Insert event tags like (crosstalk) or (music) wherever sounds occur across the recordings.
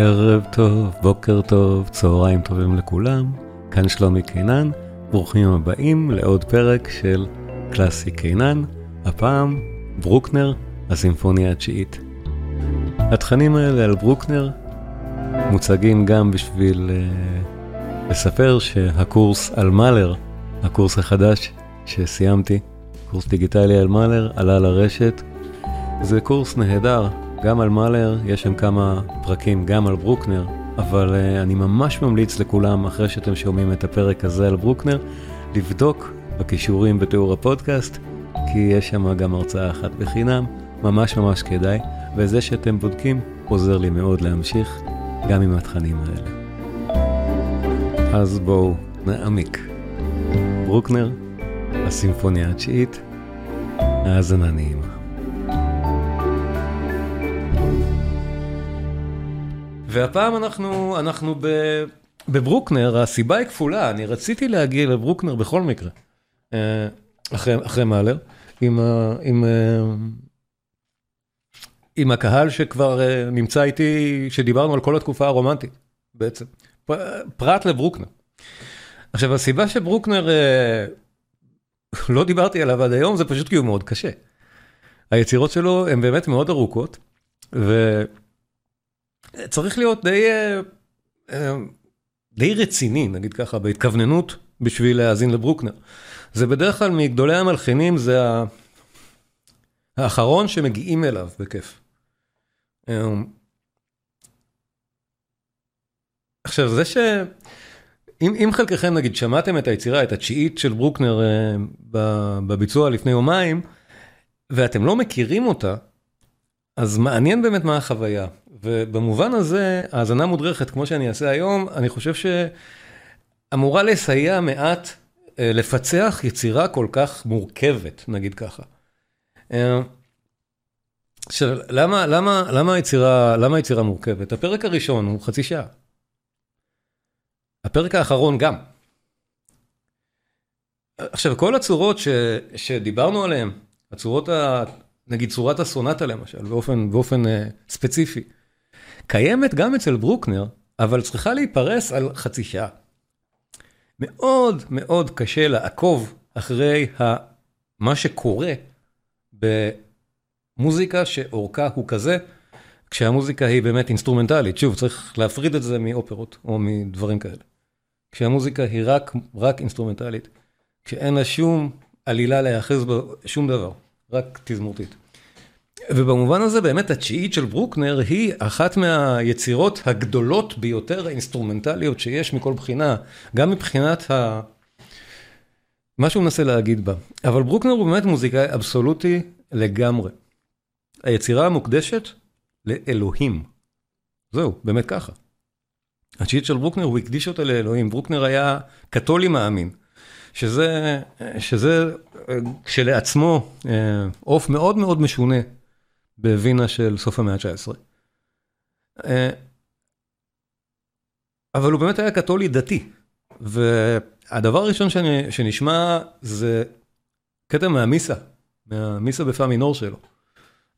ערב טוב, בוקר טוב, צהריים טובים לכולם, כאן שלומי קינן, ברוכים הבאים לעוד פרק של קלאסי קינן, הפעם ברוקנר, הסימפוניה התשיעית. התכנים האלה על ברוקנר מוצגים גם בשביל uh, לספר שהקורס על מאלר, הקורס החדש שסיימתי, קורס דיגיטלי על מאלר, עלה לרשת. זה קורס נהדר, גם על מאלר, יש שם כמה פרקים גם על ברוקנר, אבל uh, אני ממש ממליץ לכולם, אחרי שאתם שומעים את הפרק הזה על ברוקנר, לבדוק בכישורים בתיאור הפודקאסט, כי יש שם גם הרצאה אחת בחינם, ממש ממש כדאי, וזה שאתם בודקים עוזר לי מאוד להמשיך גם עם התכנים האלה. אז בואו נעמיק. ברוקנר, הסימפוניה התשיעית, האזנה נעימה. והפעם אנחנו, אנחנו ב, בברוקנר, הסיבה היא כפולה, אני רציתי להגיע לברוקנר בכל מקרה, אה, אחרי, אחרי מאלר, עם, עם, אה, עם הקהל שכבר אה, נמצא איתי, שדיברנו על כל התקופה הרומנטית בעצם, פרט לברוקנר. עכשיו הסיבה שברוקנר לא דיברתי עליו עד היום זה פשוט כי הוא מאוד קשה. היצירות שלו הן באמת מאוד ארוכות, ו... צריך להיות די, אה, אה, די רציני, נגיד ככה, בהתכווננות בשביל להאזין לברוקנר. זה בדרך כלל מגדולי המלחינים, זה האחרון שמגיעים אליו בכיף. אה, עכשיו, זה ש... אם, אם חלקכם נגיד שמעתם את היצירה, את התשיעית של ברוקנר בביצוע לפני יומיים, ואתם לא מכירים אותה, אז מעניין באמת מה החוויה. ובמובן הזה, האזנה מודרכת, כמו שאני אעשה היום, אני חושב שאמורה לסייע מעט אה, לפצח יצירה כל כך מורכבת, נגיד ככה. אה, עכשיו, למה, למה, למה היצירה, למה היצירה מורכבת? הפרק הראשון הוא חצי שעה. הפרק האחרון גם. עכשיו, כל הצורות ש, שדיברנו עליהן, הצורות, ה, נגיד צורת הסונטה למשל, באופן, באופן uh, ספציפי, קיימת גם אצל ברוקנר, אבל צריכה להיפרס על חצי שעה. מאוד מאוד קשה לעקוב אחרי. מה שקורה במוזיקה שאורכה הוא כזה, כשהמוזיקה היא באמת אינסטרומנטלית. שוב, צריך להפריד את זה מאופרות או מדברים כאלה. כשהמוזיקה היא רק, רק אינסטרומנטלית, כשאין לה שום עלילה להיאחז בה, שום דבר, רק תזמורתית. ובמובן הזה באמת התשיעית של ברוקנר היא אחת מהיצירות הגדולות ביותר האינסטרומנטליות שיש מכל בחינה, גם מבחינת ה... מה שהוא מנסה להגיד בה. אבל ברוקנר הוא באמת מוזיקאי אבסולוטי לגמרי. היצירה המוקדשת לאלוהים. זהו, באמת ככה. התשיעית של ברוקנר, הוא הקדיש אותה לאלוהים. ברוקנר היה קתולי מאמין, שזה, שזה כשלעצמו עוף מאוד מאוד משונה בווינה של סוף המאה ה-19. אה, אבל הוא באמת היה קתולי דתי, והדבר הראשון שאני, שנשמע זה קטע מהמיסה, מהמיסה בפא מינור שלו,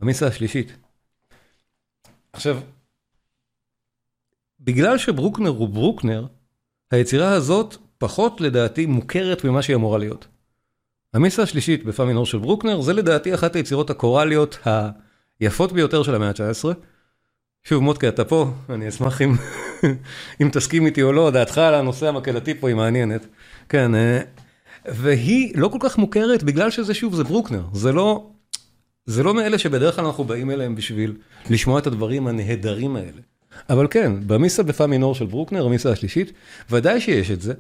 המיסה השלישית. עכשיו, בגלל שברוקנר הוא ברוקנר, היצירה הזאת פחות לדעתי מוכרת ממה שהיא אמורה להיות. המיסה השלישית בפא מינור של ברוקנר זה לדעתי אחת היצירות הקוראליות ה... יפות ביותר של המאה ה-19. שוב, מוטקה, אתה פה, אני אשמח אם, אם תסכים איתי או לא, דעתך על הנושא המקהלתי פה היא מעניינת. כן, אה, והיא לא כל כך מוכרת בגלל שזה, שוב, זה ברוקנר. זה לא, זה לא מאלה שבדרך כלל אנחנו באים אליהם בשביל לשמוע את הדברים הנהדרים האלה. אבל כן, במיסה בפא מינור של ברוקנר, המיסה השלישית, ודאי שיש את זה.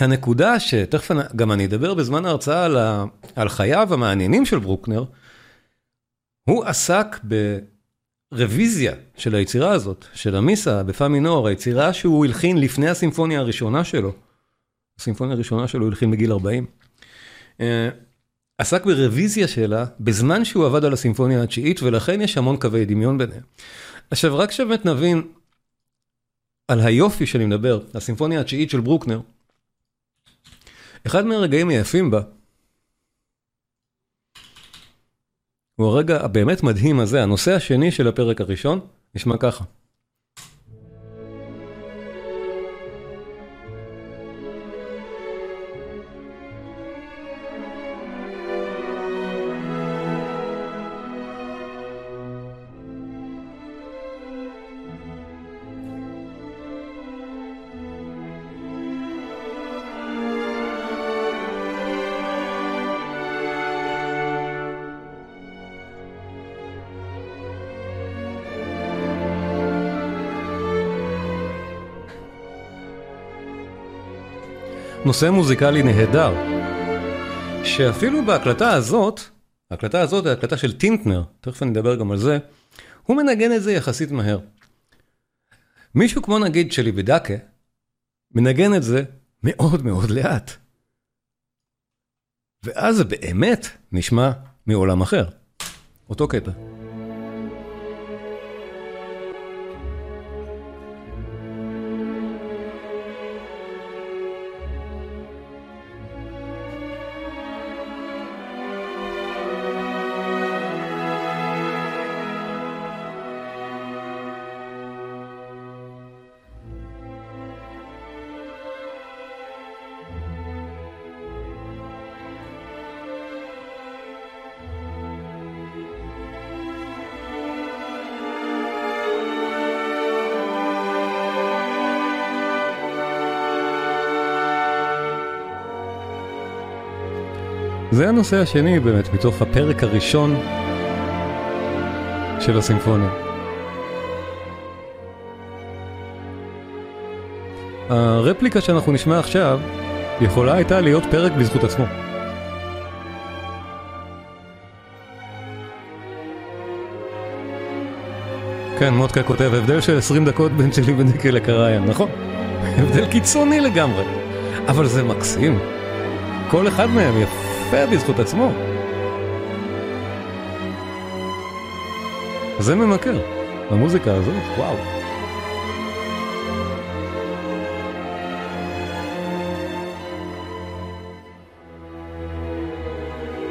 והנקודה שתכף גם אני אדבר בזמן ההרצאה על, ה, על חייו המעניינים של ברוקנר, הוא עסק ברוויזיה של היצירה הזאת, של המיסה בפא מינור, היצירה שהוא הלחין לפני הסימפוניה הראשונה שלו. הסימפוניה הראשונה שלו הוא הלחין בגיל 40. אה, עסק ברוויזיה שלה בזמן שהוא עבד על הסימפוניה התשיעית, ולכן יש המון קווי דמיון ביניהם. עכשיו, רק שבאמת נבין על היופי שאני מדבר, הסימפוניה התשיעית של ברוקנר, אחד מהרגעים היפים בה, הוא הרגע הבאמת מדהים הזה, הנושא השני של הפרק הראשון, נשמע ככה. נושא מוזיקלי נהדר, שאפילו בהקלטה הזאת, ההקלטה הזאת היא הקלטה של טינטנר, תכף אני אדבר גם על זה, הוא מנגן את זה יחסית מהר. מישהו כמו נגיד שלי בדקה, מנגן את זה מאוד מאוד לאט. ואז זה באמת נשמע מעולם אחר. אותו קטע. זה הנושא השני באמת, מתוך הפרק הראשון של הסימפוניה. הרפליקה שאנחנו נשמע עכשיו, יכולה הייתה להיות פרק בזכות עצמו. כן, מודקה כותב, הבדל של 20 דקות בין שלי וניקי לקריין, נכון? הבדל קיצוני לגמרי, אבל זה מקסים. כל אחד מהם יפה. יפה בזכות עצמו. זה ממכר, המוזיקה הזאת, וואו.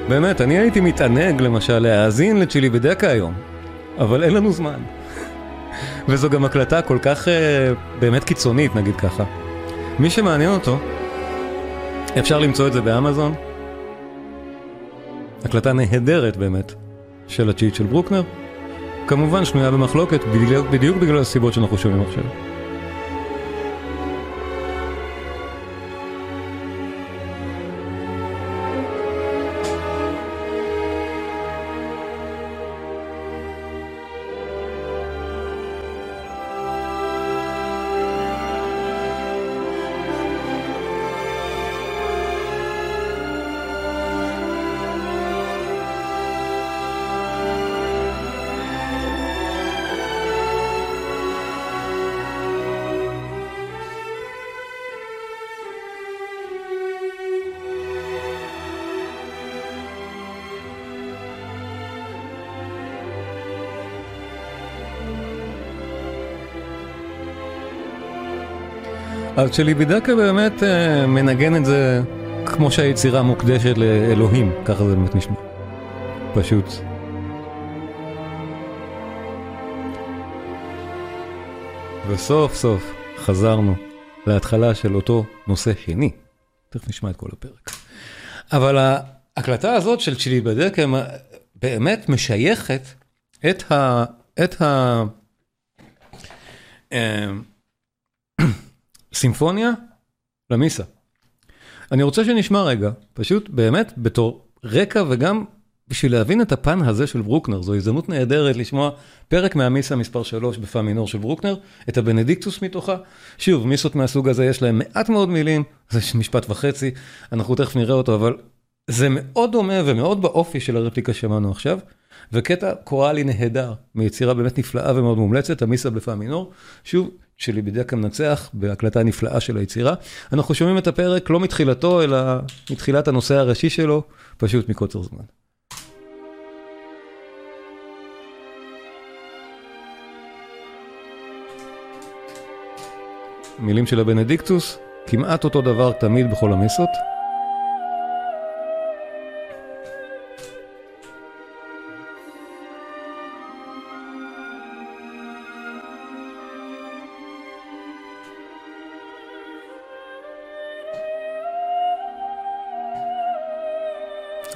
באמת, אני הייתי מתענג למשל להאזין לצ'ילי בדקה היום, אבל אין לנו זמן. (laughs) וזו גם הקלטה כל כך uh, באמת קיצונית, נגיד ככה. מי שמעניין אותו, אפשר למצוא את זה באמזון, הקלטה נהדרת באמת של הצ'יט של ברוקנר. כמובן שנויה במחלוקת בדיוק, בדיוק בגלל הסיבות שאנחנו שומעים עכשיו. אז שליבידקה באמת אה, מנגן את זה כמו שהיצירה מוקדשת לאלוהים, ככה זה באמת נשמע. פשוט. וסוף סוף חזרנו להתחלה של אותו נושא שני. תכף נשמע את כל הפרק. אבל ההקלטה הזאת של צ'ילי בדקה באמת משייכת את ה... את ה... סימפוניה למיסה. אני רוצה שנשמע רגע, פשוט באמת בתור רקע וגם בשביל להבין את הפן הזה של ברוקנר, זו הזדמנות נהדרת לשמוע פרק מהמיסה מספר 3 בפה מינור של ברוקנר, את הבנדיקטוס מתוכה. שוב, מיסות מהסוג הזה יש להם מעט מאוד מילים, זה משפט וחצי, אנחנו תכף נראה אותו, אבל זה מאוד דומה ומאוד באופי של הרפליקה שמענו עכשיו, וקטע קוראלי נהדר, מיצירה באמת נפלאה ומאוד מומלצת, המיסה בפה מינור. שוב, שלי בדרך כלל מנצח בהקלטה נפלאה של היצירה. אנחנו שומעים את הפרק לא מתחילתו, אלא מתחילת הנושא הראשי שלו, פשוט מקוצר זמן. מילים של הבנדיקטוס, כמעט אותו דבר תמיד בכל המסות.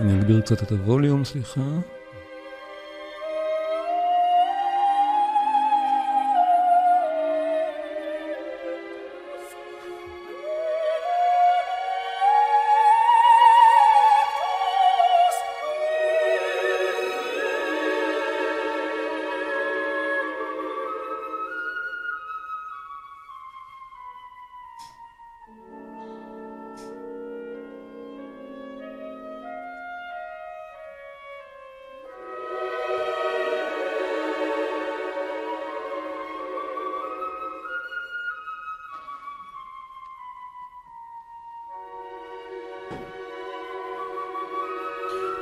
אני אגביר קצת את הווליום, סליחה.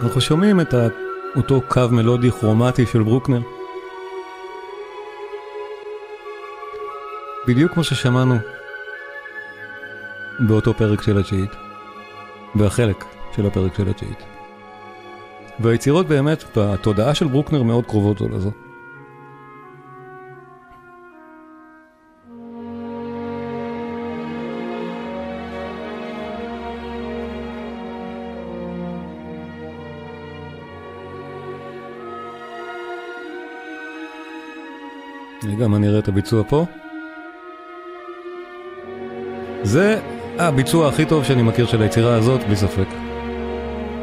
אנחנו שומעים את אותו קו מלודי כרומטי של ברוקנר. בדיוק כמו ששמענו באותו פרק של התשיעית, והחלק של הפרק של התשיעית. והיצירות באמת בתודעה של ברוקנר מאוד קרובות זו לזו. אראה את הביצוע פה. זה הביצוע הכי טוב שאני מכיר של היצירה הזאת, בלי ספק.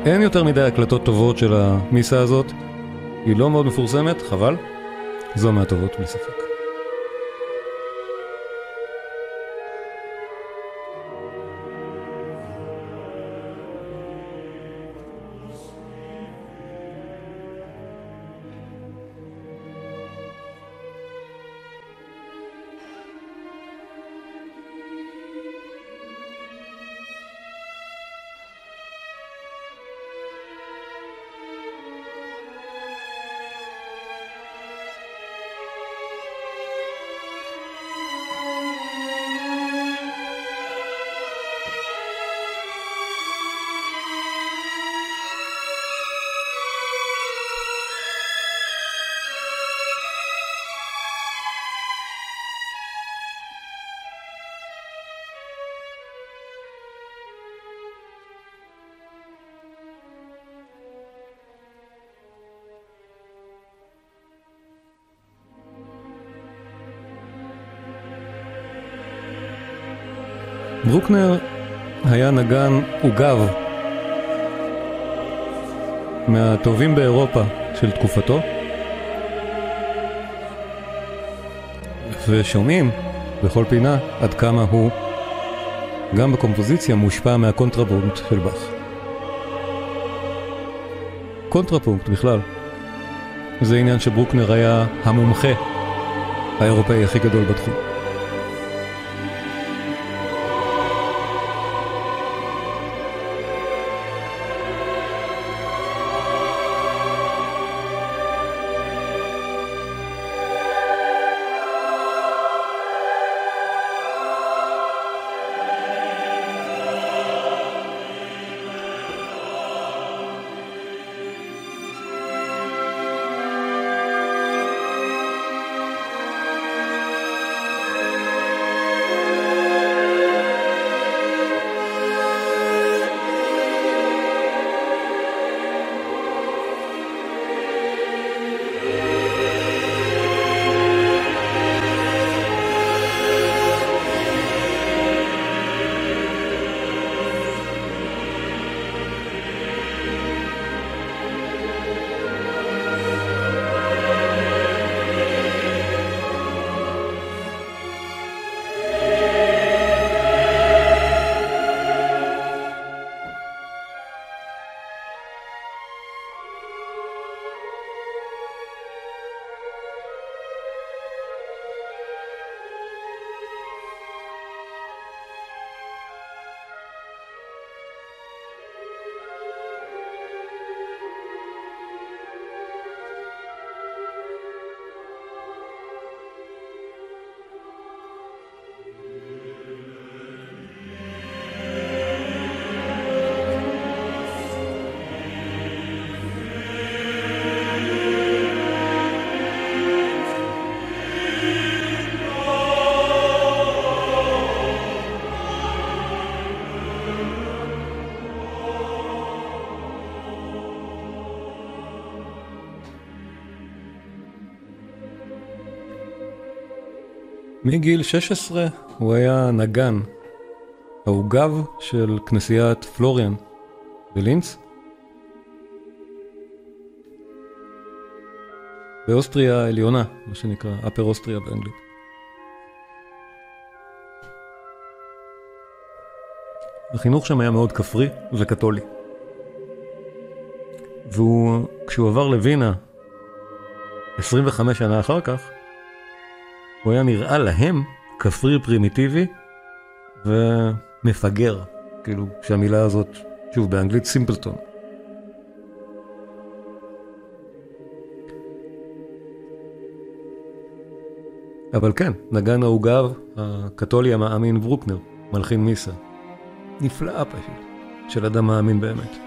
אין יותר מדי הקלטות טובות של המיסה הזאת. היא לא מאוד מפורסמת, חבל. זו מהטובות, בלי ספק. ברוקנר היה נגן עוגב מהטובים באירופה של תקופתו ושומעים בכל פינה עד כמה הוא גם בקומפוזיציה מושפע מהקונטרפונקט של באך. קונטרפונקט בכלל זה עניין שברוקנר היה המומחה האירופאי הכי גדול בתחום. מגיל 16 הוא היה נגן, העוגב של כנסיית פלוריאן בלינץ. באוסטריה העליונה, מה שנקרא, אפר אוסטריה באנגלית. החינוך שם היה מאוד כפרי וקתולי. והוא, כשהוא עבר לווינה, 25 שנה אחר כך, הוא היה נראה להם כפרי פרימיטיבי ומפגר, כאילו, שהמילה הזאת, שוב, באנגלית סימפלטון. אבל כן, נגן העוגב הקתולי המאמין ברוקנר, מלחין מיסה. נפלאה פשוט, של אדם מאמין באמת.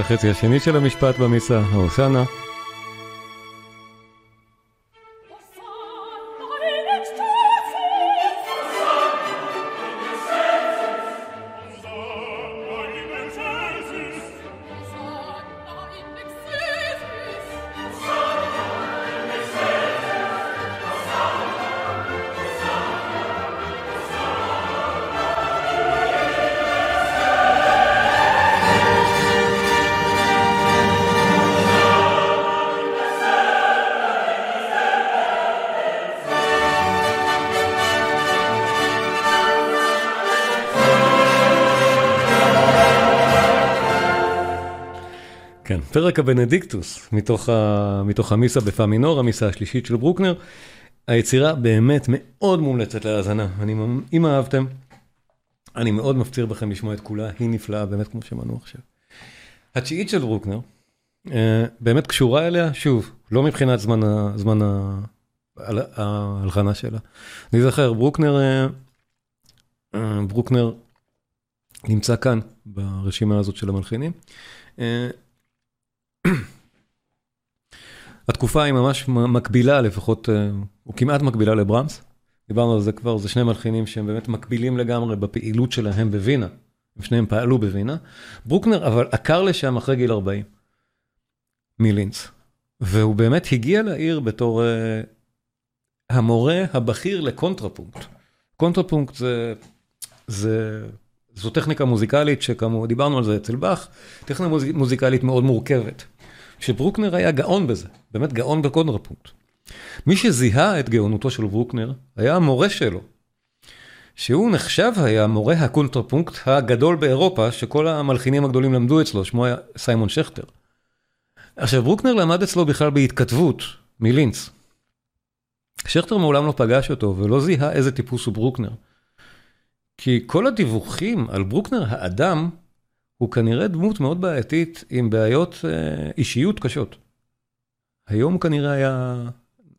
והחצי השני של המשפט במיסה, ההוסנה. כן, פרק הבנדיקטוס, מתוך, ה... מתוך המיסה בפא מינור, המיסה השלישית של ברוקנר. היצירה באמת מאוד מומלצת להאזנה, אני, אם אהבתם, אני מאוד מפציר בכם לשמוע את כולה, היא נפלאה, באמת כמו שמענו עכשיו. התשיעית של ברוקנר, אה, באמת קשורה אליה, שוב, לא מבחינת זמן, זמן ההלחנה שלה. אני זוכר, ברוקנר, אה, אה, ברוקנר נמצא כאן ברשימה הזאת של המלחינים. התקופה היא ממש מקבילה לפחות, או כמעט מקבילה לברמס. דיברנו על זה כבר, זה שני מלחינים שהם באמת מקבילים לגמרי בפעילות שלהם בווינה. הם שניהם פעלו בווינה. ברוקנר אבל עקר לשם אחרי גיל 40, מלינץ. והוא באמת הגיע לעיר בתור uh, המורה הבכיר לקונטרפונקט. קונטרפונקט זה, זה, זו טכניקה מוזיקלית שכמו דיברנו על זה אצל באך, טכניקה מוזיקלית מאוד מורכבת. שברוקנר היה גאון בזה, באמת גאון בקונטרפונקט. מי שזיהה את גאונותו של ברוקנר היה המורה שלו, שהוא נחשב היה מורה הקונטרפונקט הגדול באירופה, שכל המלחינים הגדולים למדו אצלו, שמו היה סימון זכטר. עכשיו, ברוקנר למד אצלו בכלל בהתכתבות מלינץ. זכטר מעולם לא פגש אותו ולא זיהה איזה טיפוס הוא ברוקנר. כי כל הדיווחים על ברוקנר האדם, הוא כנראה דמות מאוד בעייתית עם בעיות אה, אישיות קשות. היום כנראה היה,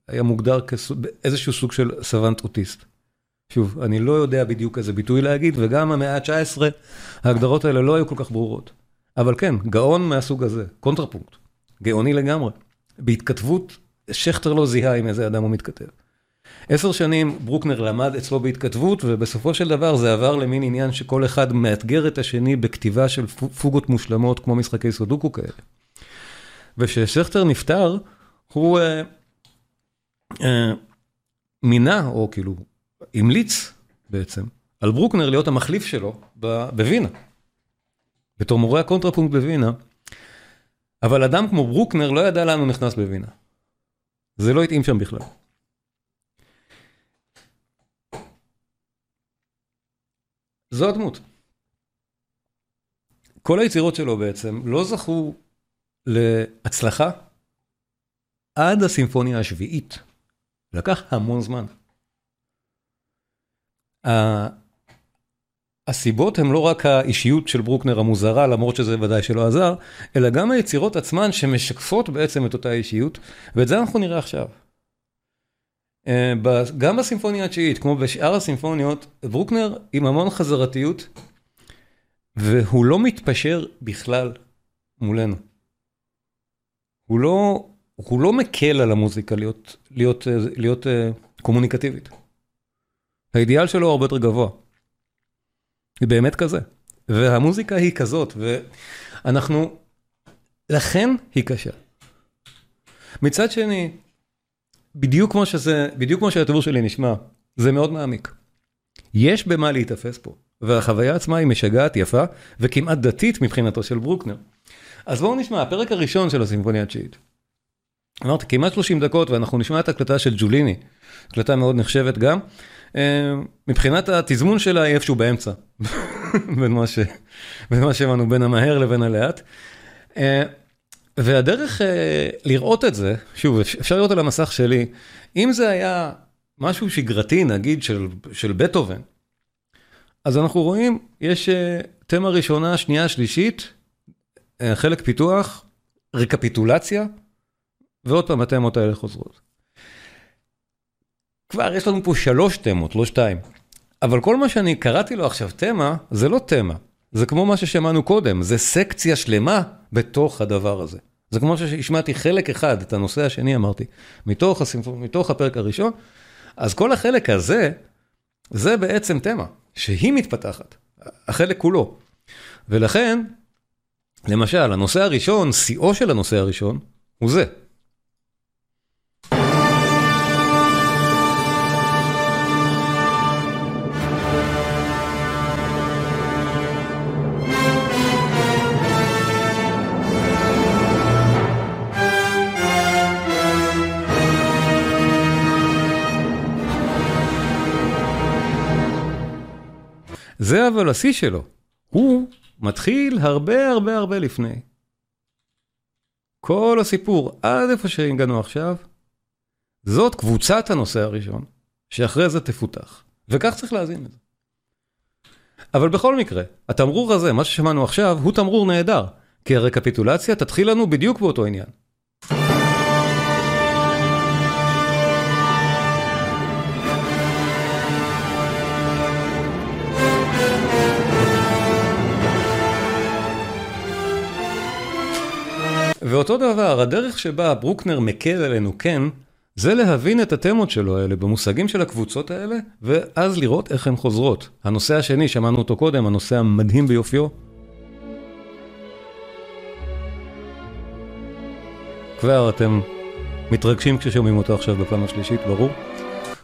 היה מוגדר כאיזשהו סוג של savant אוטיסט. שוב, אני לא יודע בדיוק איזה ביטוי להגיד, וגם המאה ה-19, ההגדרות האלה לא היו כל כך ברורות. אבל כן, גאון מהסוג הזה, קונטרפונקט, גאוני לגמרי. בהתכתבות, שכטר לא זיהה עם איזה אדם הוא מתכתב. עשר שנים ברוקנר למד אצלו בהתכתבות, ובסופו של דבר זה עבר למין עניין שכל אחד מאתגר את השני בכתיבה של פוגות מושלמות, כמו משחקי סודוקו כאלה. וכששכטר נפטר, הוא אה, אה, מינה, או כאילו המליץ בעצם, על ברוקנר להיות המחליף שלו בווינה. בתור מורה הקונטרפונקט בווינה, אבל אדם כמו ברוקנר לא ידע לאן הוא נכנס בווינה. זה לא התאים שם בכלל. זו הדמות. כל היצירות שלו בעצם לא זכו להצלחה עד הסימפוניה השביעית. לקח המון זמן. הסיבות הן לא רק האישיות של ברוקנר המוזרה, למרות שזה ודאי שלא עזר, אלא גם היצירות עצמן שמשקפות בעצם את אותה אישיות, ואת זה אנחנו נראה עכשיו. אה, גם בסימפוניה התשיעית, כמו בשאר הסימפוניות, ברוקנר עם המון חזרתיות, והוא לא מתפשר בכלל מולנו. הוא לא, הוא לא מקל על המוזיקה להיות, להיות, להיות, להיות uh, קומוניקטיבית. האידיאל שלו הרבה יותר גבוה. היא באמת כזה. והמוזיקה היא כזאת, ואנחנו, לכן היא קשה. מצד שני, בדיוק כמו שזה, בדיוק כמו שהטבור שלי נשמע, זה מאוד מעמיק. יש במה להיתפס פה, והחוויה עצמה היא משגעת, יפה, וכמעט דתית מבחינתו של ברוקנר. אז בואו נשמע, הפרק הראשון של הסימפוניה התשיעית. אמרתי, כמעט 30 דקות, ואנחנו נשמע את הקלטה של ג'וליני, הקלטה מאוד נחשבת גם. אה, מבחינת התזמון שלה היא איפשהו באמצע, (laughs) בין מה, שהבנו, בין המהר לבין הלאט. והדרך אה, לראות את זה, שוב, אפשר לראות על המסך שלי, אם זה היה משהו שגרתי, נגיד, של, של בטהובן, אז אנחנו רואים, יש תמה ראשונה, שנייה, שלישית, חלק פיתוח, רקפיטולציה, ועוד פעם התמות האלה חוזרות. כבר יש לנו פה שלוש תמות, לא שתיים. אבל כל מה שאני קראתי לו עכשיו תמה, זה לא תמה. זה כמו מה ששמענו קודם, זה סקציה שלמה בתוך הדבר הזה. זה כמו שהשמעתי חלק אחד, את הנושא השני אמרתי, מתוך, הסימפ... מתוך הפרק הראשון, אז כל החלק הזה, זה בעצם תמה, שהיא מתפתחת, החלק כולו. ולכן, למשל, הנושא הראשון, שיאו של הנושא הראשון, הוא זה. זה אבל השיא שלו. הוא מתחיל הרבה הרבה הרבה לפני. כל הסיפור, עד איפה שהגענו עכשיו, זאת קבוצת הנושא הראשון, שאחרי זה תפותח. וכך צריך להזין את זה. אבל בכל מקרה, התמרור הזה, מה ששמענו עכשיו, הוא תמרור נהדר, כי הרקפיטולציה תתחיל לנו בדיוק באותו עניין. ואותו דבר, הדרך שבה ברוקנר מקל עלינו כן, זה להבין את התמות שלו האלה במושגים של הקבוצות האלה, ואז לראות איך הן חוזרות. הנושא השני, שמענו אותו קודם, הנושא המדהים ביופיו. כבר אתם מתרגשים כששומעים אותו עכשיו בפעם השלישית, ברור.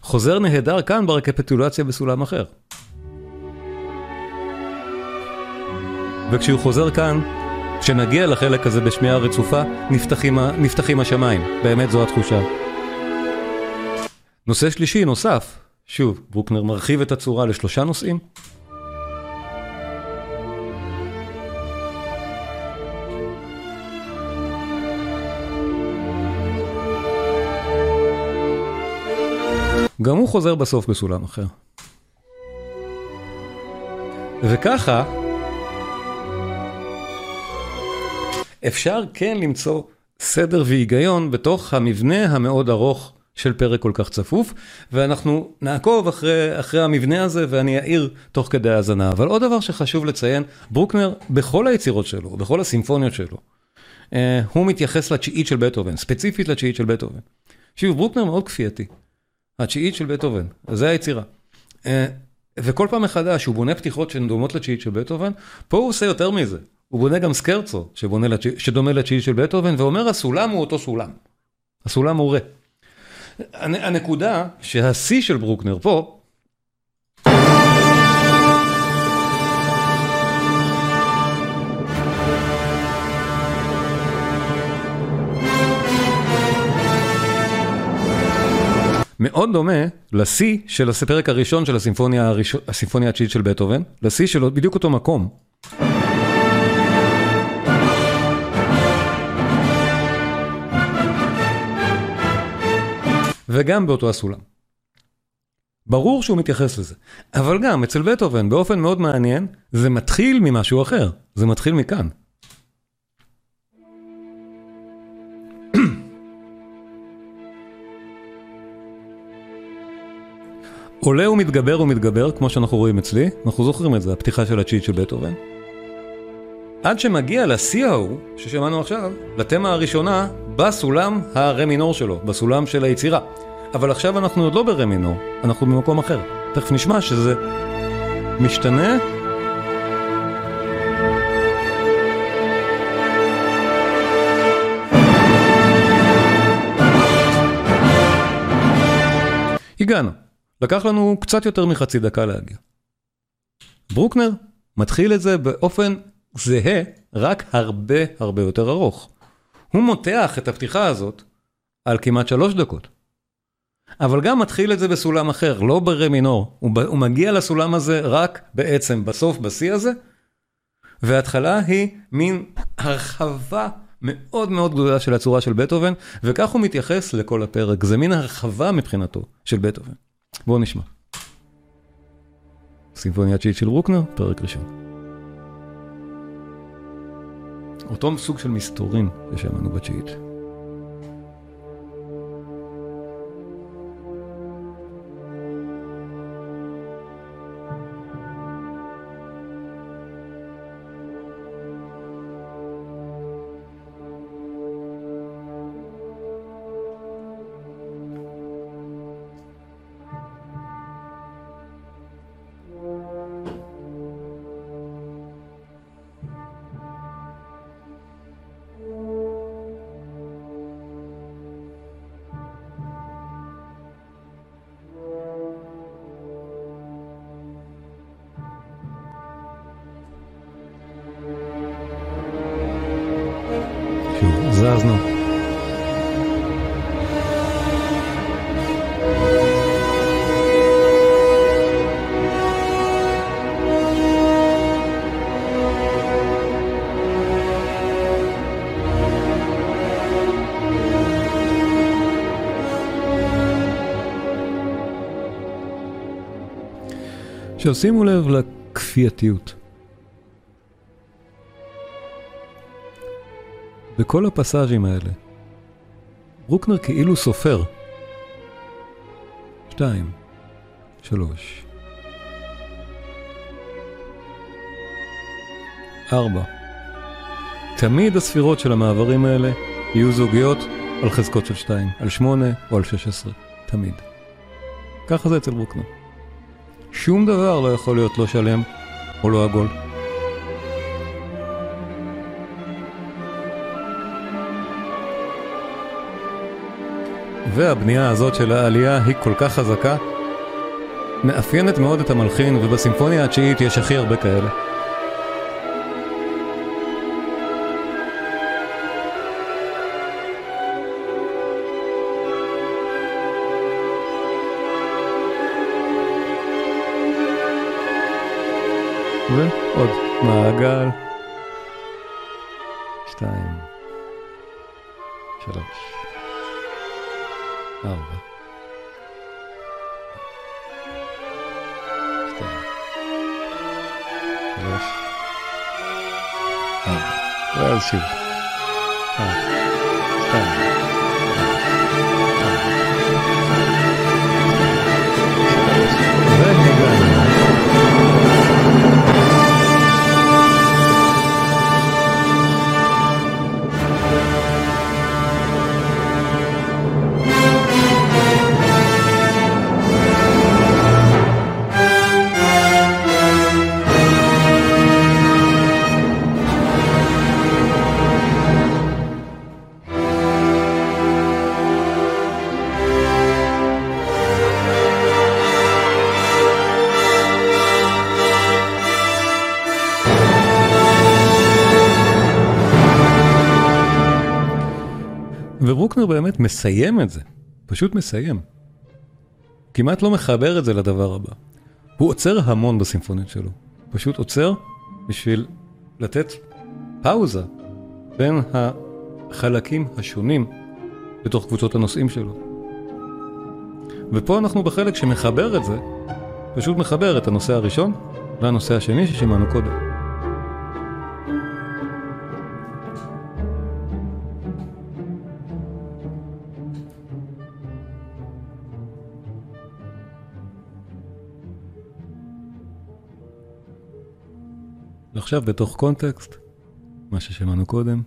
חוזר נהדר כאן ברקפטולציה בסולם אחר. וכשהוא חוזר כאן, כשנגיע לחלק הזה בשמיעה רצופה, נפתחים, נפתחים השמיים. באמת זו התחושה. נושא שלישי, נוסף, שוב, ברוקנר מרחיב את הצורה לשלושה נושאים. גם הוא חוזר בסוף בסולם אחר. וככה, אפשר כן למצוא סדר והיגיון בתוך המבנה המאוד ארוך של פרק כל כך צפוף, ואנחנו נעקוב אחרי, אחרי המבנה הזה ואני אעיר תוך כדי האזנה. אבל עוד דבר שחשוב לציין, ברוקנר בכל היצירות שלו, בכל הסימפוניות שלו, אה, הוא מתייחס לתשיעית של בטהובן, ספציפית לתשיעית של בטהובן. שוב, ברוקנר מאוד כפייתי. התשיעית של בטהובן, זה היצירה. אה, וכל פעם מחדש הוא בונה פתיחות שהן דומות לתשיעית של בטהובן, פה הוא עושה יותר מזה. הוא בונה גם סקרצו, שדומה לתשיעי של בטהובן, ואומר הסולם הוא אותו סולם. הסולם הוא רה. הנקודה שהשיא של ברוקנר פה, מאוד דומה לשיא של הפרק הראשון של הסימפוניה התשיעית של בטהובן, לשיא שלו בדיוק אותו מקום. וגם באותו הסולם. ברור שהוא מתייחס לזה, אבל גם אצל בטהובן באופן מאוד מעניין, זה מתחיל ממשהו אחר, זה מתחיל מכאן. עולה ומתגבר ומתגבר, כמו שאנחנו רואים אצלי, אנחנו זוכרים את זה, הפתיחה של הצ'יט של בטהובן. עד שמגיע לשיא ההוא, ששמענו עכשיו, לתמה הראשונה, בסולם הרמינור שלו, בסולם של היצירה. אבל עכשיו אנחנו עוד לא ברמינור, אנחנו במקום אחר. תכף נשמע שזה משתנה. הגענו. לקח לנו קצת יותר מחצי דקה להגיע. ברוקנר מתחיל את זה באופן זהה, רק הרבה הרבה יותר ארוך. הוא מותח את הפתיחה הזאת על כמעט שלוש דקות. אבל גם מתחיל את זה בסולם אחר, לא ברה מינור. הוא, הוא מגיע לסולם הזה רק בעצם בסוף, בשיא הזה, וההתחלה היא מין הרחבה מאוד מאוד גדולה של הצורה של בטהובן, וכך הוא מתייחס לכל הפרק. זה מין הרחבה מבחינתו של בטהובן. בואו נשמע. סימפוניה תשיעית של רוקנר, פרק ראשון. אותו סוג של מסתורין ששמענו בתשיעית. עכשיו שימו לב לכפייתיות. בכל הפסאז'ים האלה, ברוקנר כאילו סופר. שתיים, שלוש, ארבע. תמיד הספירות של המעברים האלה יהיו זוגיות על חזקות של שתיים, על שמונה או על שש עשרה. תמיד. ככה זה אצל ברוקנר. שום דבר לא יכול להיות לא שלם או לא עגול. והבנייה הזאת של העלייה היא כל כך חזקה, מאפיינת מאוד את המלחין, ובסימפוניה התשיעית יש הכי הרבה כאלה. ועוד מעגל. שתיים. שלוש. ארבע. שתיים. שלוש. ארבע. ואז שוב. וברוקנר באמת מסיים את זה, פשוט מסיים. כמעט לא מחבר את זה לדבר הבא. הוא עוצר המון בסימפוניות שלו, פשוט עוצר בשביל לתת פאוזה בין החלקים השונים בתוך קבוצות הנושאים שלו. ופה אנחנו בחלק שמחבר את זה, פשוט מחבר את הנושא הראשון לנושא השני ששמענו קודם. ועכשיו בתוך קונטקסט, מה ששמענו קודם.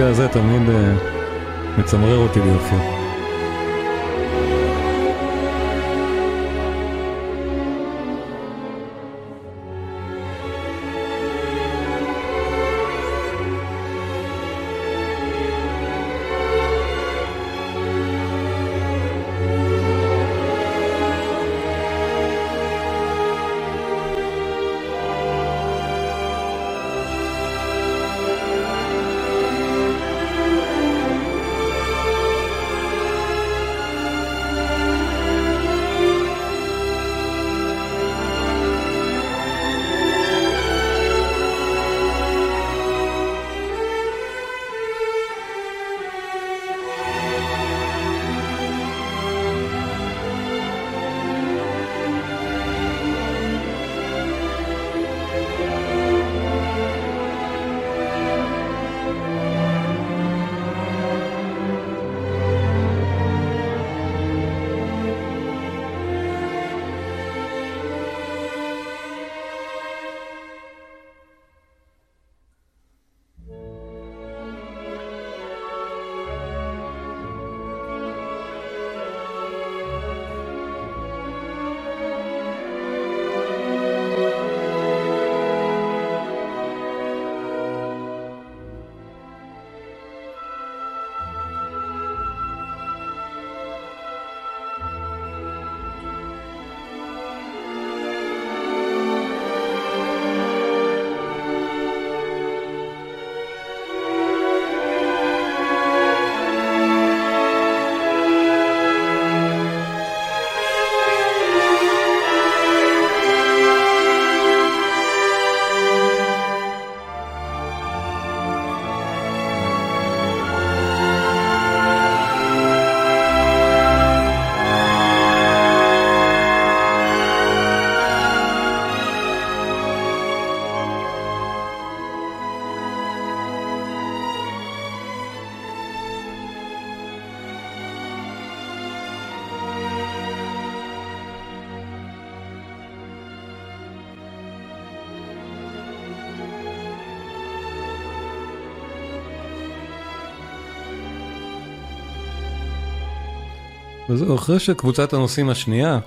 הרגע הזה תמיד uh, מצמרר אותי ביופי. וזהו, אחרי שקבוצת הנושאים השנייה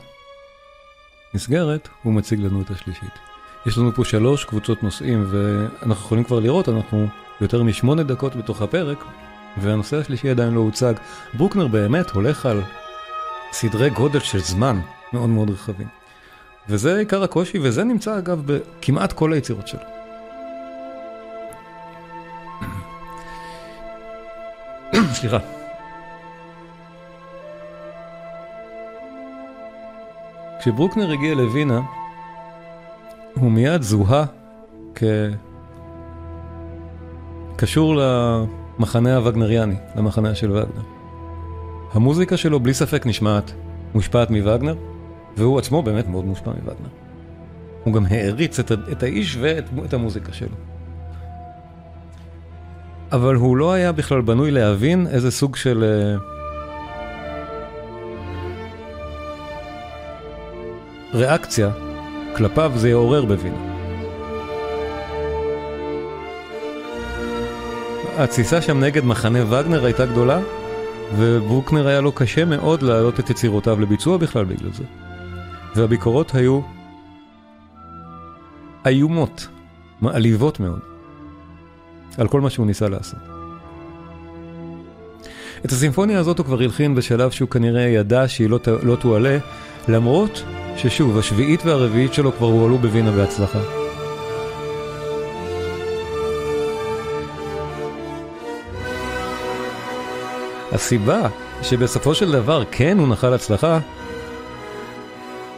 נסגרת, הוא מציג לנו את השלישית. יש לנו פה שלוש קבוצות נושאים, ואנחנו יכולים כבר לראות, אנחנו יותר משמונה דקות בתוך הפרק, והנושא השלישי עדיין לא הוצג. ברוקנר באמת הולך על סדרי גודל של זמן מאוד מאוד רחבים. וזה עיקר הקושי, וזה נמצא אגב בכמעט כל היצירות שלו. (clears throat) סליחה. כשברוקנר הגיע לווינה, הוא מיד זוהה כקשור למחנה הווגנריאני, למחנה של וגנר. המוזיקה שלו בלי ספק נשמעת מושפעת מווגנר, והוא עצמו באמת מאוד מושפע מווגנר. הוא גם העריץ את, את האיש ואת המוזיקה שלו. אבל הוא לא היה בכלל בנוי להבין איזה סוג של... Uh, ריאקציה כלפיו זה יעורר בווינה. התסיסה שם נגד מחנה וגנר הייתה גדולה, וברוקנר היה לו קשה מאוד להעלות את יצירותיו לביצוע בכלל בגלל זה. והביקורות היו איומות, מעליבות מאוד, על כל מה שהוא ניסה לעשות. את הסימפוניה הזאת הוא כבר הלחין בשלב שהוא כנראה ידע שהיא לא, לא תועלה, למרות ששוב, השביעית והרביעית שלו כבר הועלו בווינה בהצלחה. הסיבה שבסופו של דבר כן הוא נחל הצלחה,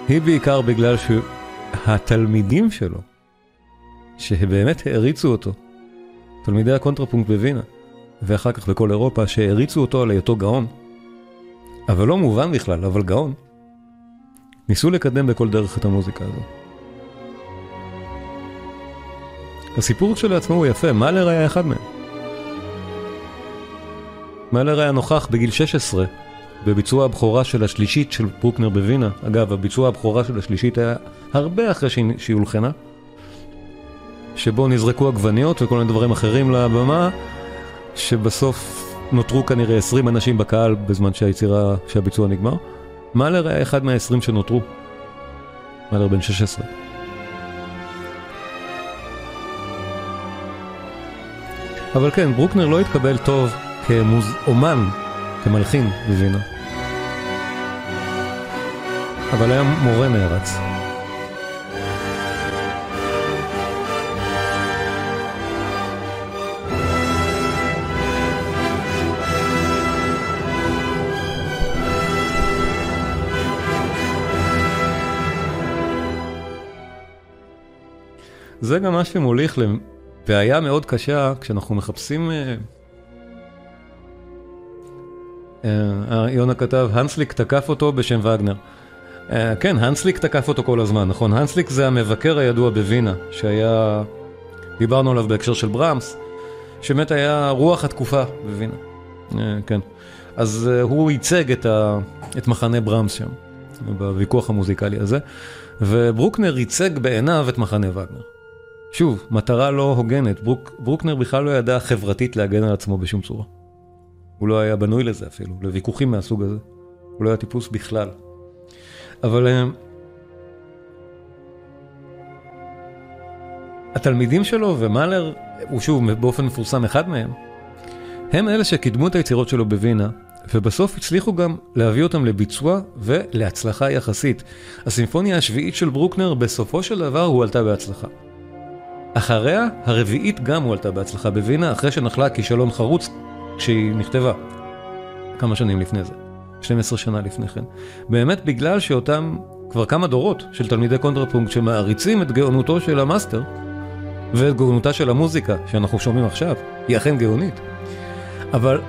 זה בעיקר בגלל שהתלמידים שלו, שבאמת העריצו אותו, תלמידי הקונטרפונקט בווינה, ואחר כך בכל אירופה, שהעריצו אותו על היותו גאון, אבל לא מובן בכלל, אבל גאון, ניסו לקדם בכל דרך את המוזיקה הזו. הסיפור כשלעצמו הוא יפה, מאהלר היה אחד מהם. מאהלר היה נוכח בגיל 16 בביצוע הבכורה של השלישית של ברוקנר בווינה. אגב, הביצוע הבכורה של השלישית היה הרבה אחרי שהיא הולחנה, שבו נזרקו עגבניות וכל מיני דברים אחרים לבמה, שבסוף נותרו כנראה 20 אנשים בקהל בזמן שהיצירה, שהביצוע נגמר. מאלר היה אחד מה-20 שנותרו. מאלר בן 16. אבל כן, ברוקנר לא התקבל טוב כאומן, כמלחין בווינה. אבל היה מורה נערץ. זה גם מה שמוליך לבעיה מאוד קשה כשאנחנו מחפשים... אה, אה, יונה כתב, הנסליק תקף אותו בשם וגנר. אה, כן, הנסליק תקף אותו כל הזמן, נכון? הנסליק זה המבקר הידוע בווינה, שהיה, דיברנו עליו בהקשר של ברמס, שבאמת היה רוח התקופה בווינה. כן. אז הוא ייצג את, ה, את מחנה ברמס שם, בוויכוח המוזיקלי הזה, וברוקנר ייצג בעיניו את מחנה וגנר. שוב, מטרה לא הוגנת, ברוק, ברוקנר בכלל לא ידע חברתית להגן על עצמו בשום צורה. הוא לא היה בנוי לזה אפילו, לוויכוחים מהסוג הזה. הוא לא היה טיפוס בכלל. אבל הם... אה, התלמידים שלו ומאלר, הוא שוב באופן מפורסם אחד מהם, הם אלה שקידמו את היצירות שלו בווינה, ובסוף הצליחו גם להביא אותם לביצוע ולהצלחה יחסית. הסימפוניה השביעית של ברוקנר בסופו של דבר הועלתה בהצלחה. אחריה, הרביעית גם הועלתה בהצלחה בווינה, אחרי שנחלה כישלון חרוץ כשהיא נכתבה. כמה שנים לפני זה. 12 שנה לפני כן. באמת בגלל שאותם כבר כמה דורות של תלמידי קונטרפונקט שמעריצים את גאונותו של ה master ואת גאונותה של המוזיקה שאנחנו שומעים עכשיו, היא אכן גאונית. אבל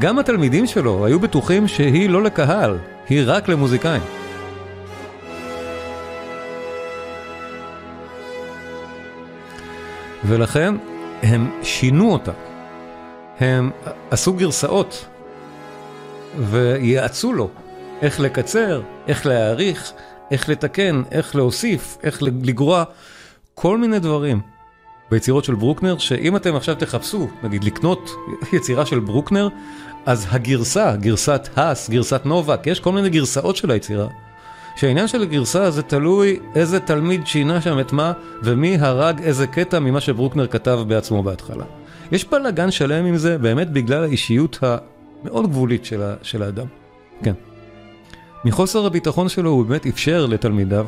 גם התלמידים שלו היו בטוחים שהיא לא לקהל, היא רק למוזיקאים. ולכן הם שינו אותה. הם עשו גרסאות ויעצו לו איך לקצר, איך להעריך, איך לתקן, איך להוסיף, איך לגרוע, כל מיני דברים ביצירות של ברוקנר, שאם אתם עכשיו תחפשו, נגיד לקנות יצירה של ברוקנר, אז הגרסה, גרסת האס, גרסת נובק, יש כל מיני גרסאות של היצירה. שהעניין של הגרסה זה תלוי איזה תלמיד שינה שם את מה, ומי הרג איזה קטע ממה שברוקנר כתב בעצמו בהתחלה. יש בלאגן שלם עם זה, באמת בגלל האישיות המאוד גבולית של, ה, של האדם. כן. מחוסר הביטחון שלו הוא באמת אפשר לתלמידיו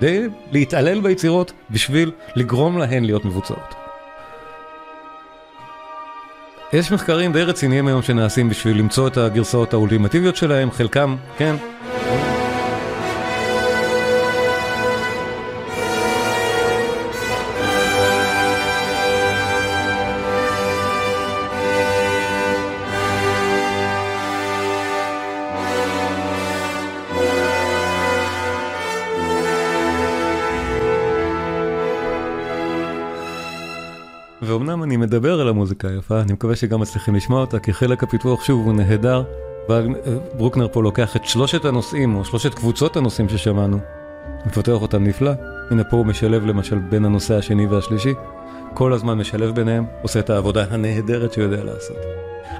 די להתעלל ביצירות בשביל לגרום להן להיות מבוצעות. יש מחקרים די רציניים היום שנעשים בשביל למצוא את הגרסאות האולטימטיביות שלהם, חלקם, כן, ואומנם אני מדבר על המוזיקה היפה, אני מקווה שגם מצליחים לשמוע אותה, כי חלק הפיתוח שוב הוא נהדר. ברוקנר פה לוקח את שלושת הנושאים, או שלושת קבוצות הנושאים ששמענו, מפתח אותם נפלא. הנה פה הוא משלב למשל בין הנושא השני והשלישי. כל הזמן משלב ביניהם, עושה את העבודה הנהדרת שהוא יודע לעשות.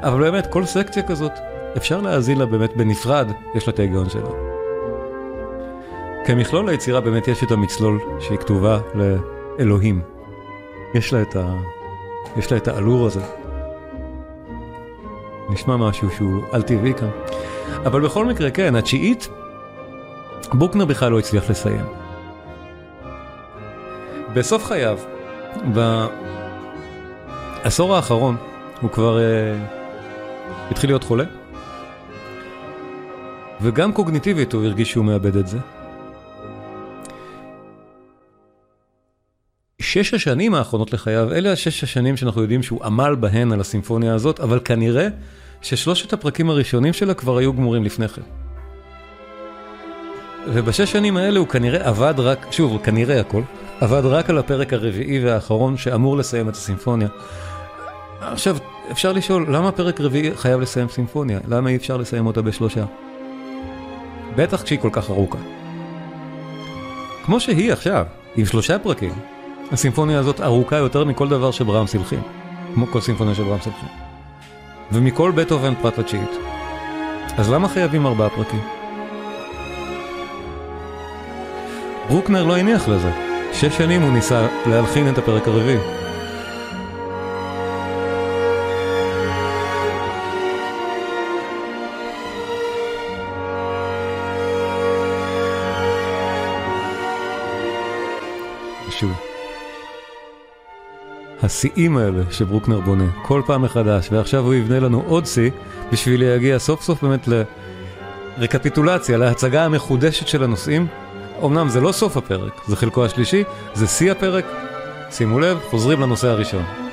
אבל באמת, כל סקציה כזאת, אפשר להאזין לה באמת בנפרד, יש לה את ההיגיון שלה. כמכלול היצירה באמת יש את המצלול שהיא כתובה לאלוהים. יש לה את, ה... יש לה את האלור הזה. נשמע משהו שהוא על טבעי כאן. אבל בכל מקרה, כן, התשיעית, בוקנר בכלל לא הצליח לסיים. בסוף חייו, בעשור האחרון, הוא כבר uh, התחיל להיות חולה, וגם קוגניטיבית הוא הרגיש שהוא מאבד את זה. שש השנים האחרונות לחייו, אלה השש השנים שאנחנו יודעים שהוא עמל בהן על הסימפוניה הזאת, אבל כנראה ששלושת הפרקים הראשונים שלה כבר היו גמורים לפני כן. ובשש שנים האלה הוא כנראה עבד רק, שוב, כנראה הכל, עבד רק על הפרק הרביעי והאחרון שאמור לסיים את הסימפוניה. עכשיו, אפשר לשאול, למה פרק רביעי חייב לסיים סימפוניה? למה אי אפשר לסיים אותה בשלושה? בטח כשהיא כל כך ארוכה. כמו שהיא עכשיו, עם שלושה פרקים, הסימפוניה הזאת ארוכה יותר מכל דבר שבראמס הלחין. כמו כל סימפוניה שבראמס הלחין. ומכל בטהובן פרט לתשיעית. אז למה חייבים ארבעה פרקים? ברוקנר לא הניח לזה. שש שנים הוא ניסה להלחין את הפרק הרביעי. השיאים האלה שברוקנר בונה, כל פעם מחדש, ועכשיו הוא יבנה לנו עוד שיא בשביל להגיע סוף סוף באמת לרקפיטולציה, להצגה המחודשת של הנושאים. אמנם זה לא סוף הפרק, זה חלקו השלישי, זה שיא הפרק. שימו לב, חוזרים לנושא הראשון.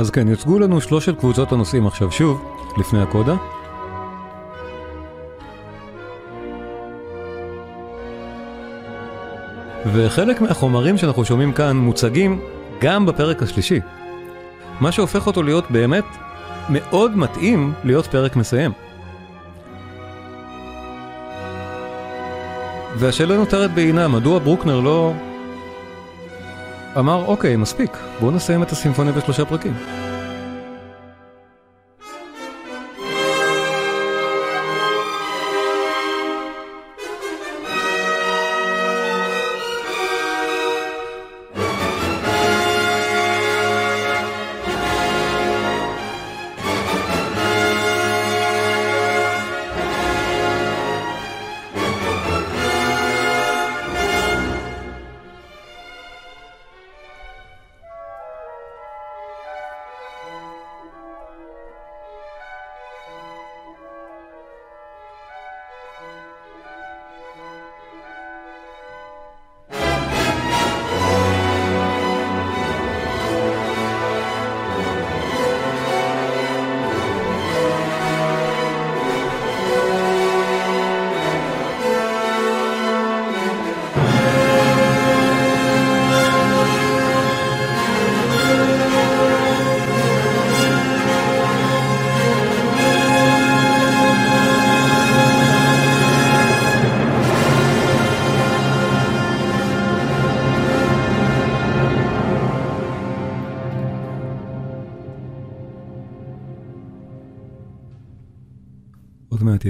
אז כן, יוצגו לנו שלושת קבוצות הנושאים עכשיו שוב, לפני הקודה. וחלק מהחומרים שאנחנו שומעים כאן מוצגים גם בפרק השלישי. מה שהופך אותו להיות באמת מאוד מתאים להיות פרק מסיים. והשאלה נותרת בעינה, מדוע ברוקנר לא אמר, אוקיי, מספיק, בואו נסיים את הסימפוניה בשלושה פרקים.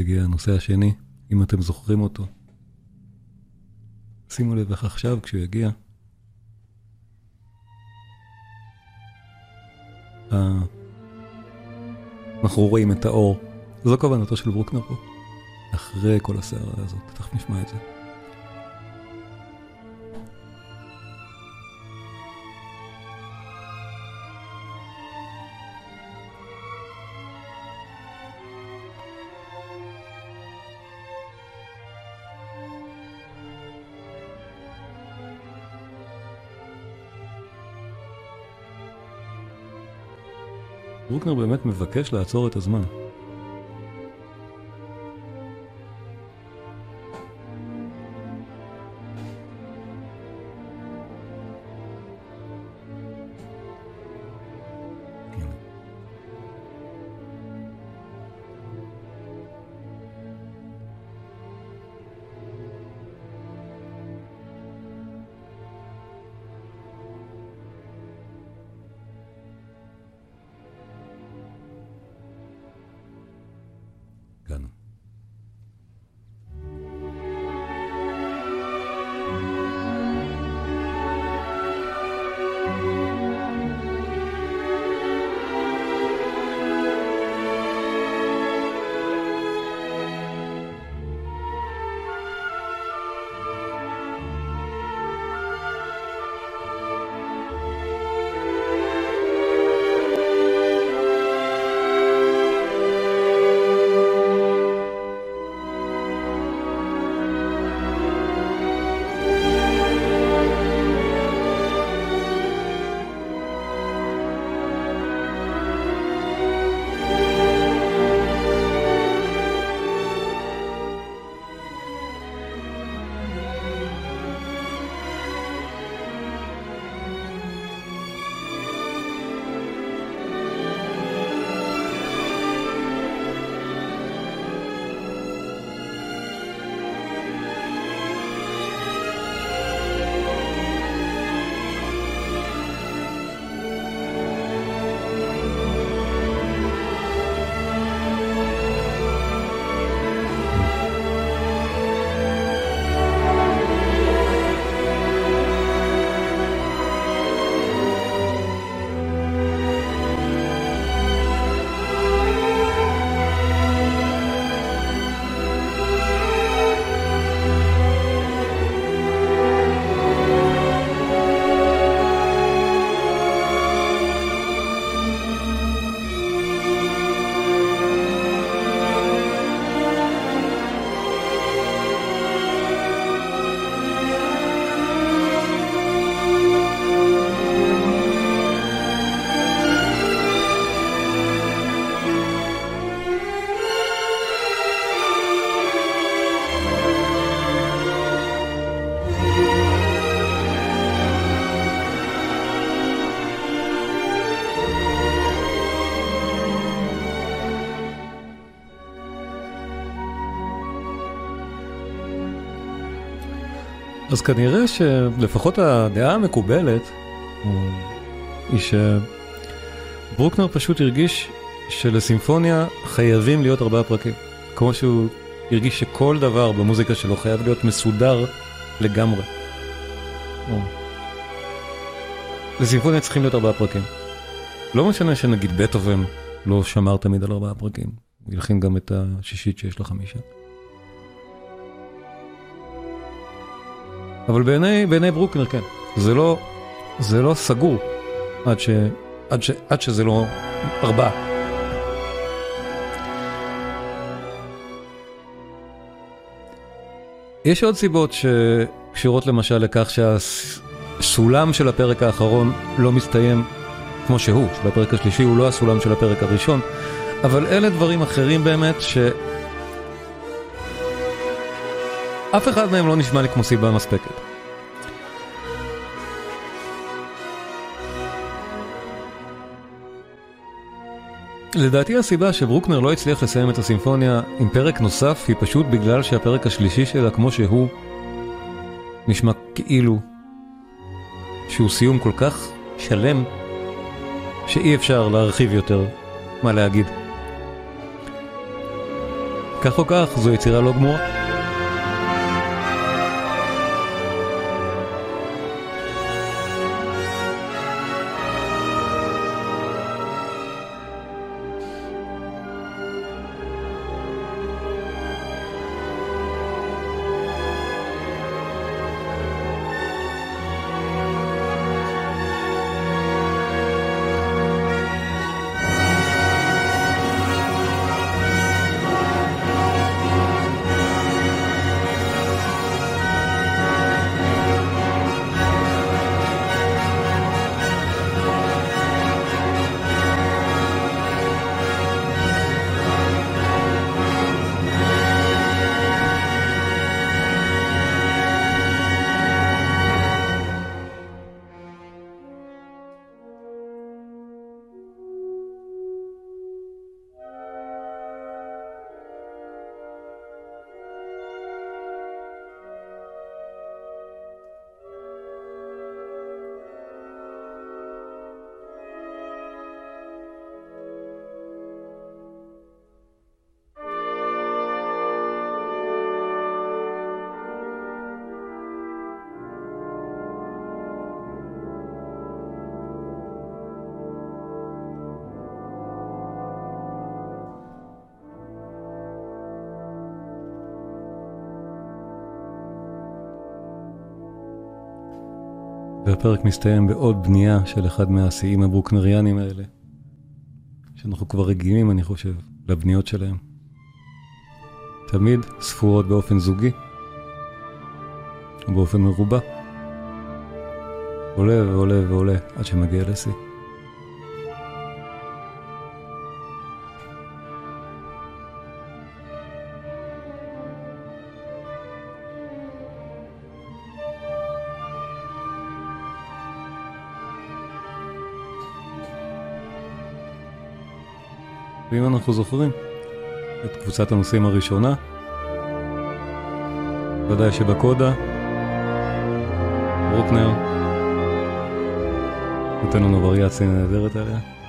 יגיע הנושא השני, אם אתם זוכרים אותו. שימו לב איך עכשיו, כשהוא יגיע. אנחנו רואים את האור. זו כוונתו של ברוקנר פה. אחרי כל הסערה הזאת, תכף נשמע את זה. ברוקנר באמת מבקש לעצור את הזמן. אז כנראה שלפחות הדעה המקובלת היא שברוקנר פשוט הרגיש שלסימפוניה חייבים להיות ארבעה פרקים. כמו שהוא הרגיש שכל דבר במוזיקה שלו חייב להיות מסודר לגמרי. לסימפוניה צריכים להיות ארבעה פרקים. לא משנה שנגיד בטהובן לא שמר תמיד על ארבעה פרקים, הוא גם את השישית שיש לה חמישה. אבל בעיני, בעיני ברוקנר כן, זה לא, זה לא סגור עד, ש, עד, ש, עד שזה לא ארבעה. יש עוד סיבות שקשורות למשל לכך שהסולם של הפרק האחרון לא מסתיים כמו שהוא, שבפרק השלישי הוא לא הסולם של הפרק הראשון, אבל אלה דברים אחרים באמת ש... אף אחד מהם לא נשמע לי כמו סיבה מספקת. לדעתי הסיבה שברוקנר לא הצליח לסיים את הסימפוניה עם פרק נוסף היא פשוט בגלל שהפרק השלישי שלה כמו שהוא נשמע כאילו שהוא סיום כל כך שלם שאי אפשר להרחיב יותר מה להגיד. כך או כך, זו יצירה לא גמורה. והפרק מסתיים בעוד בנייה של אחד מהשיאים הברוקנריאנים האלה, שאנחנו כבר רגילים, אני חושב, לבניות שלהם. תמיד ספורות באופן זוגי, ובאופן מרובע. עולה ועולה ועולה עד שמגיע לשיא. אנחנו זוכרים את קבוצת הנושאים הראשונה, ודאי שבקודה, ברוקנר נותן לנו וריאציה נהדרת עליה.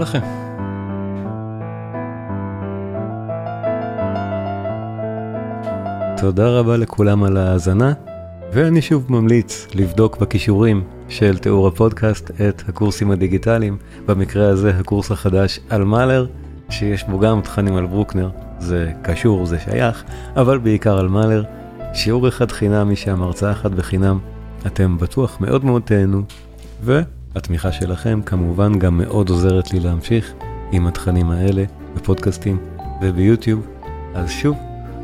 לכם. תודה רבה לכולם על ההאזנה, ואני שוב ממליץ לבדוק בכישורים של תיאור הפודקאסט את הקורסים הדיגיטליים, במקרה הזה הקורס החדש על מאלר, שיש בו גם תכנים על ברוקנר, זה קשור, זה שייך, אבל בעיקר על מאלר. שיעור אחד חינם משם, הרצאה אחת בחינם, אתם בטוח מאוד מאוד תהנו, ו... התמיכה שלכם כמובן גם מאוד עוזרת לי להמשיך עם התכנים האלה בפודקאסטים וביוטיוב. אז שוב,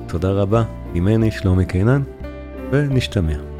תודה רבה ממני שלומי קינן, ונשתמע.